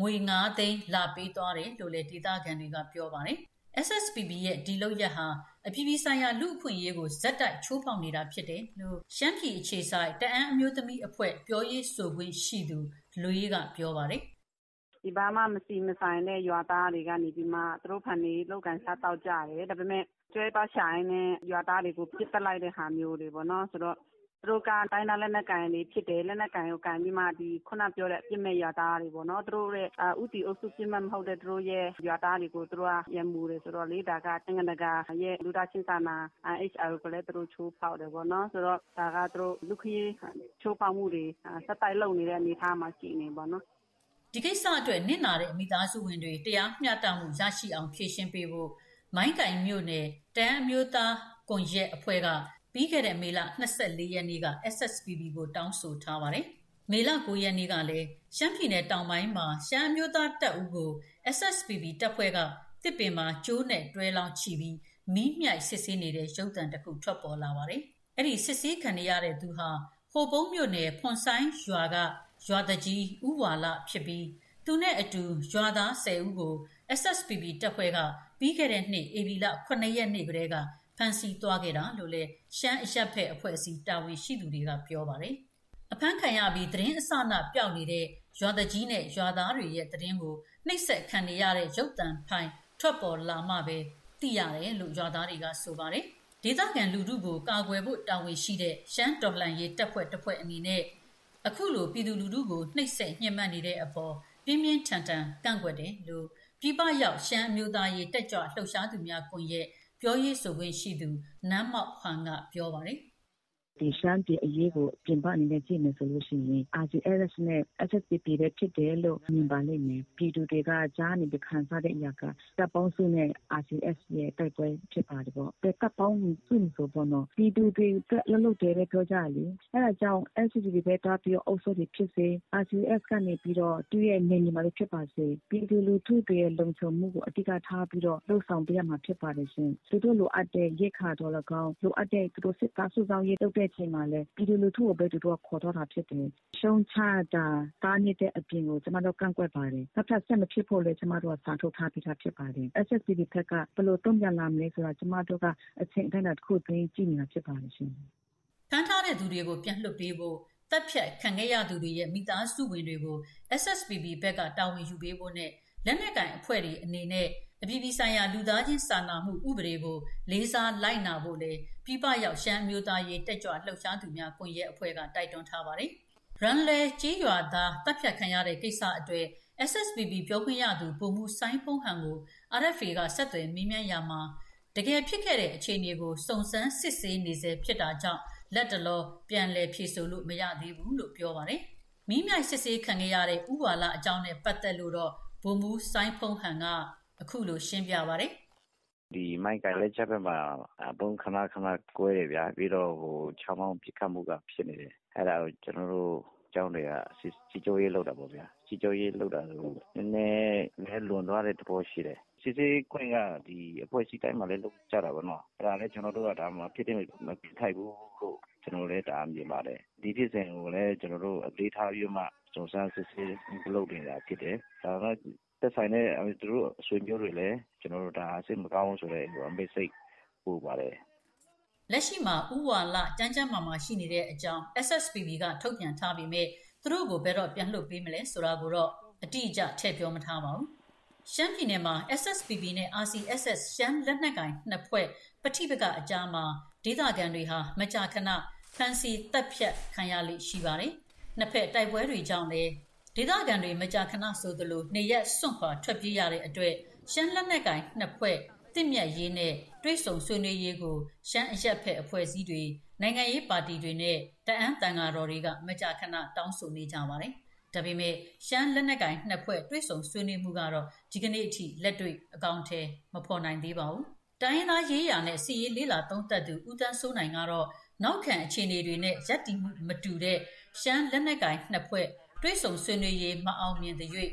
Speaker 10: ငွေ9သိန်းလာပေးသွားတယ်လို့လည်းဒေသခံတွေကပြောပါတယ်။ SSPB ရဲ့ဒီလုပ်ရက်ဟာအပြည်ပြည်ဆိုင်ရာလူအခွင့်အရေးကိုဇက်တိုက်ချိုးဖောက်နေတာဖြစ်တယ်လို့ရှမ်းပြည်အခြေဆိုင်တအန်းအမျိုးသမီးအဖွဲ့ပြောရေးဆိုခွင့်ရှိသူလူရေးကပြောပါတယ်
Speaker 8: ဒီဘာမှမစီမဆိုင်တဲ့ရွာသားတွေကနေပြီးမှသူတို့ဖန်နေလောက်ကန်စားတောက်ကြတယ်ဒါပေမဲ့ကျွဲပါဆိုင်နဲ့ရွာသားတွေကိုပြစ်တက်လိုက်တဲ့ဟာမျိုးတွေပေါ့နော်ဆိုတော့ သူတို့က တိုင်းသားလက်နက်ကန်တွေဖြစ်တယ် လက်နက်ကန်ကိုကန်ပြီးမှဒီခုနပြောတဲ့ အပြစ်မဲ့ရွာသားတွေပေါ့နော် သူတို့ရဲ့ဥတီအုပ်စုပြစ်မဲ့မဟုတ်တဲ့ သူတို့ရဲ့ ရွာသားတွေကို သူတို့ကရမူတယ်ဆိုတော့လေ ဒါကတငနကရဲ့ လူသားချင်းစာနာ HR ကိုလည်း သူတို့ ချိုးဖောက်တယ်ပေါ့နော် ဆိုတော့ ဒါက သူတို့ လူခရီးချိုးဖောက်မှုတွေစက်တိုက်လုပ်နေတဲ့ အနေအထားမှာ ရှိနေပေါ့နော်
Speaker 10: ဒီကိစ္စအတွက် နစ်နာတဲ့ မိသားစုဝင်တွေ တရားမျှတမှုရရှိအောင် ဖြေရှင်းပေးဖို့ မိုင်းကင်မြို့နယ်တန်းအမျိုးသားကွန်ရက်အဖွဲ့က ပြီးခဲ့တဲ့မေလ24ရက်နေ့က SSPB ကိုတောင်းဆိုထားပါတယ်။မေလ9ရက်နေ့ကလည်းရှမ်းပြည်နယ်တောင်ပိုင်းမှာရှမ်းမျိုးသားတပ်ဦးကို SSPB တပ်ဖွဲ့ကတစ်ပင်မှာကျိုးနဲ့တွဲလောင်းချီပြီးမီးမြိုက်စစ်ဆေးနေတဲ့ရုပ်သံတစ်ခုထွက်ပေါ်လာပါတယ်။အဲ့ဒီစစ်ဆေးခံရတဲ့သူဟာဟိုပုံးမြို့နယ်ဖွန်ဆိုင်ရွာကရွာတကြီးဥဝါလဖြစ်ပြီးသူနဲ့အတူရွာသား10ဦးကို SSPB တပ်ဖွဲ့ကပြီးခဲ့တဲ့နှစ်ဧပြီလ9ရက်နေ့ကတည်းက ဖမ်းဆီးသွားခဲ့တာလို့လည်းရှမ်းအရက်ဖက်အဖွဲ့အစည်းတာဝန်ရှိသူတွေကပြောပါတယ်။အဖမ်းခံရပြီးသတင်းအစနပျောက်နေတဲ့ရွာတကြီးနဲ့ရွာသားတွေရဲ့သတင်းကိုနှိပ်စက်ခံနေရတဲ့ရုပ်တံဖိုင်ထွက်ပေါ်လာမှပဲသိရတယ်လို့ရွာသားတွေကဆိုပါတယ်။ဒေသခံလူထုကိုကာကွယ်ဖို့တာဝန်ရှိတဲ့ရှမ်းတော်လှန်ရေးတပ်ဖွဲ့တစ်ဖွဲ့အနေနဲ့အခုလိုပြည်သူလူထုကိုနှိပ်စက်ညှဉ်းပန်းနေတဲ့အပေါ်ပြင်းပြင်းထန်ထန်ကန့်ကွက်တယ်လို့ပြည်ပရောက်ရှမ်းအမျိုးသားရေးတက်ကြွလှုပ်ရှားသူများကွန်ရက် ပြောရေးဆိုခွင့်ရှိသူနန်းမောက်ဟန်ကပြောပါတယ်
Speaker 12: ဒီရှမ်းပြည်အရေးကို ပြင်ပအနေနဲ့ကြည့်မယ်ဆိုလို့ရှိရင် RCSS နဲ့ SSPP ပဲဖြစ်တယ်လို့ မြင်ပါလိမ့်မယ် ပြည်သူတွေက ကြားနေပြီး ခံစားတဲ့အရာက တပ်ပေါင်းစုနဲ့ RCS ရဲ့ တိုက်ပွဲဖြစ်ပါတယ်ပေါ့တဲ့တပ်ပေါင်းစုဆိုပေါ့နော် ပြည်သူတွေအတွက်လှုပ်တယ်ပဲ ပြောကြလေ အဲဒါကြောင့် SSPP ပဲတားပြီးအုပ်စုတွေဖြစ်စေ RCS ကနေပြီးတော့ သူ့ရဲ့နေနေမှာလည်းဖြစ်ပါစေ ပြည်သူလူထုတွေရဲ့ လုံခြုံမှုကိုအတိအကထားပြီးတော့လှုပ်ဆောင်ပေးရမှာ ဖြစ်ပါတယ်ရှင်သူတို့လိုအပ်တဲ့ ရိတ်ခါတော်၎င်း လိုအပ်တဲ့ သူတို့စစ်သားစုဆောင်ရေးလုပ်တဲ့တဲ့အချိန်မှာလည်း ပြည်သူလူထုကိုပဲ သူတို့က ခေါ်တော့တာဖြစ်တယ်။ရှုံချတာ တားမြစ်တဲ့အပြင်ကို ကျမတို့ကန့်ကွက်ပါတယ်။နောက်ထပ်ဆက်မဖြစ်ဖို့လည်း ကျမတို့က စာထုတ်ထားပြီးသားဖြစ်ပါတယ်။ SSPP ဘက်က ဘယ်လိုတုံ့ပြန်လာမလဲဆိုတာ ကျမတို့က အချိန်အတိုင်းအတာတစ်ခုအတွင်း ကြည့်နေတာဖြစ်ပါတယ်ရှင်။
Speaker 10: ဖမ်းထားတဲ့သူတွေကို ပြန်လွှတ်ပေးဖို့တပ်ဖြတ်ခံခဲ့ရသူတွေရဲ့ မိသားစုဝင်တွေကို SSPB ဘက်က တာဝန်ယူပေးဖို့နဲ့ လက်နက်ကင်အဖွဲ့တွေအနေနဲ့ အပြည်ပြည်ဆိုင်ရာလူသားချင်းစာနာမှုဥပဒေကိုလေးစားလိုက်နာဖို့လည်းပြည်ပရောက်ရှမ်းမျိုးသားရေးတက်ကြွလှုပ်ရှားသူများကွန်ရက်အဖွဲ့ကတိုက်တွန်းထားပါတယ်။ Run လေကြီးရွာသားတပ်ဖြတ်ခံရတဲ့ကိစ္စအတွေ့ SSPB ပြောခွင့်ရသူပုံမှုဆိုင်းဖုံးဟန်ကို RFA ကဆက်သွယ်မေးမြန်းရမှာတကယ်ဖြစ်ခဲ့တဲ့အခြေအနေကိုစုံစမ်းစစ်ဆေးနေစေဖြစ်တာကြောင့်လက်တလောပြန်လည်ဖြေဆိုလို့မရသေးဘူးလို့ပြောပါတယ်။မိမြိုင်စစ်ဆေးခံရတဲ့ဥဝါလအကြောင်းနဲ့ပတ်သက်လို့တော့ဘုံမူဆိုင်းဖုံးဟန်က အခုလိုရှင်းပြပါတယ်။
Speaker 13: ဒီမိုင်းကိုင်လက်ချက်ဘက်မှာဘုံခဏခဏကွဲတယ်ဗျာပြီးတော့ဟိုချောင်းမောင်းပြစ်ခတ်မှုကဖြစ်နေတယ်အဲ့ဒါကိုကျွန်တော်တို့ကျောင်းတွေကစီချိုးရေးလောက်တာပေါ့ဗျာစီချိုးရေးလောက်တာဆိုနည်းနည်းလည်းလွန်သွားတဲ့သဘောရှိတယ်စစ်စေးခွင့်ကဒီအဖွဲ့အစည်းတိုင်းမှာလည်းလုပ်ကြတာပေါ့နော်အဲ့ဒါလည်းကျွန်တော်တို့ကဒါမှဖြစ်တဲ့မဖြစ်ထိုက်ဘူးလို့ကျွန်တော်လည်းဒါမြင်ပါတယ်ဒီဖြစ်စဉ်ကိုလည်းကျွန်တော်တို့အသေးထားပြီးမှစုံစမ်းစစ်ဆေးလုပ်နေတာဖြစ်တယ်ဒါက သက်ဆိုင်တဲ့ သူတို့အဆွေမျိုးတွေလည်း ကျွန်တော်တို့ဒါစိတ်မကောင်းဆိုတဲ့ဟိုအမေစိတ်ပို့ပါတယ်
Speaker 10: လက်ရှိမှာဥဝါလကြမ်းကြမ်းမာမာရှိနေတဲ့အကြောင်း SSPB ကထုတ်ပြန်ထားပေမဲ့ သူတို့ကို ဘယ်တော့ ပြန်လွှတ်ပေးမလဲဆိုတာကိုတော့ အတိအကျ ထည့်ပြောမထားပါဘူး ရှမ်းပြည်နယ်မှာ SSPB နဲ့ RCSS ရှမ်းလက်နက်ကိုင်နှစ်ဖွဲ့ ပဋိပက္ခအကြားမှာ ဒေသခံတွေဟာ မကြာခဏ ဖမ်းဆီးတပ်ဖြတ်ခံရလိရှိပါတယ်။နှစ်ဖက် တိုက်ပွဲတွေကြောင့်လည်း ဒေသခံတွေမကြာခဏဆိုသလိုနေရက်စွန့်ခွာထွက်ပြေးရတဲ့အတွက်ရှမ်းလက်နက်ကင်နှစ်ဖွဲ့တင့်မြတ်ရေးနဲ့တွဲဆုံဆွေးနွေးရေးကိုရှမ်းအရက်ဖက်အဖွဲ့အစည်းတွေနိုင်ငံရေးပါတီတွေနဲ့တအန်းတန်ဃာတော်တွေကမကြာခဏတောင်းဆိုနေကြပါတယ်။ဒါပေမဲ့ရှမ်းလက်နက်ကင်နှစ်ဖွဲ့တွဲဆုံဆွေးနွေးမှုကတော့ဒီကနေ့အထိလက်တွေ့အကောင့်ထဲမဖော်နိုင်သေးပါဘူး။တိုင်းရင်းသားရေးရာနဲ့စီရေးလေးလာသုံးသက်သူဦးတန်းစိုးနိုင်ကတော့နောက်ခံအခြေအနေတွေနဲ့ရက်တီမှုမတူတဲ့ရှမ်းလက်နက်ကင်နှစ်ဖွဲ့ တွဲဆုံဆွေးနွေးရေးမအောင်မြင်တဲ့၍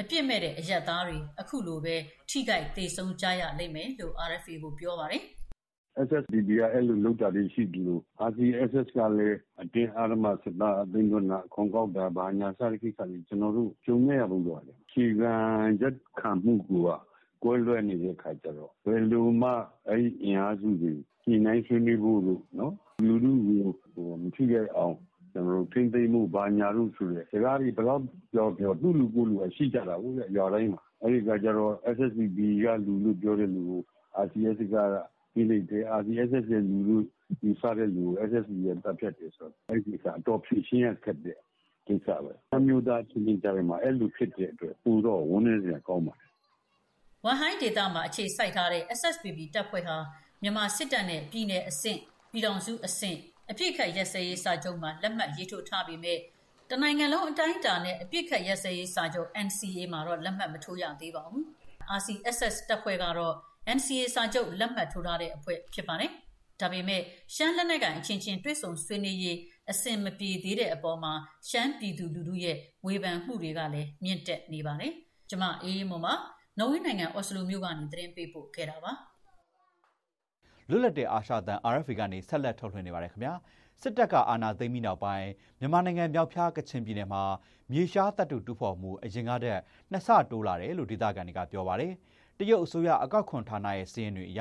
Speaker 10: အပြစ်မဲ့တဲ့အရက်သားတွေအခုလိုပဲထိခိုက်သေးဆုံးကြရလိမ့်မယ်လို့ RFA ကိုပြောပါတယ်။
Speaker 14: SSDB ကအဲ့လိုလုပ်တာတွေရှိတယ်လို့ RCSS ကလည်းအတင်းအဓမ္မစစ်သားအသိန်းကနာခွန်ကောက်တာဘာညာစတဲ့ကိစ္စတွေကျွန်တော်တို့ကြုံရဘူးတော့လေခြေခံရက်ခံမှုကကွဲလွဲနေတဲ့ခါကျတော့ဘယ်လိုမှအဲ့ဒီအင်အားစုတွေညှိနှိုင်းဆွေးနွေးဖို့လို့နော်လူလူကိုဟိုမထိခဲ့အောင် ကျွန်တော်တို့ ထိမ့်သိမ့်မှုဘာညာလို့ဆိုတဲ့ စကားတွေ ဘယ်တော့ပြောပြော သူ့လူကိုလူအရှိကြတာဟုတ်ရဲ့ရွာတိုင်းမှာ အဲ့ဒီကကြတော့ SSBB ကလူလို့ ပြောတဲ့လူကို RCS ကပြီးလိုက်တယ် RCS ရဲ့လူလို့ဒီစားတဲ့လူ SSB ရဲ့တပ်ဖြတ်တယ်ဆိုတော့ အဲ့ဒီကအတော်ဖြစ်ရှင်းရခက်တဲ့ ကိစ္စပဲအမျိုးသားချင်းချင်းကြားမှာ အဲ့လိုဖြစ်တဲ့အတွက်ပူတော့ဝန်းနေစရာကောင်းပါတယ်
Speaker 10: ဝမ်ဟိုင်းဒေတာမှာ အခြေစိုက်ထားတဲ့ SSPB တပ်ဖွဲ့ဟာ မြန်မာစစ်တပ်နဲ့ ပြည်내အဆင့် ပြည်တော်စုအဆင့် အပြစ်ခတ်ရက်စဲရေးစာချုပ်မှာလက်မှတ်ရေးထိုးထားပေမဲ့တနိုင်ငံလုံးအတိုင်းအတာနဲ့အပြစ်ခတ်ရက်စဲရေးစာချုပ် NCA မှာတော့လက်မှတ်မထိုးရသေးပါဘူး။ RCSS တပ်ဖွဲ့ကတော့ NCA စာချုပ်လက်မှတ်ထိုးထားတဲ့အဖွဲ့ဖြစ်ပါတယ်။ဒါပေမဲ့ရှမ်းလက်နက်ကိုင်အချင်းချင်းတွေ့ဆုံဆွေးနွေးရေးအဆင်မပြေသေးတဲ့အပေါ်မှာရှမ်းပြည်သူလူထုရဲ့ဝေဖန်မှုတွေကလည်းမြင့်တက်နေပါတယ်။ကျမအေးအေးမွန်ပါနော်ဝေနိုင်ငံအော်စလိုမြို့ကနေသတင်းပေးပို့ခဲ့တာပါ။
Speaker 2: လွတ်လပ်တဲ့အာရှတန် RFA ကနေဆက်လက်ထုတ်လွှင့်နေပါတယ်ခင်ဗျာစစ်တပ်ကအာဏာသိမ်းပြီးနောက်ပိုင်းမြန်မာနိုင်ငံမြောက်ဖျားကချင်ပြည်နယ်မှာမြေရှားတပ်တူတူဖော်မှုအရင်ကတည်းကနှစ်ဆတိုးလာတယ်လို့ဒေသခံတွေကပြောပါတယ်တရုတ်အစိုးရအကောက်ခွန်ဌာနရဲ့စီးရင်တွေအရ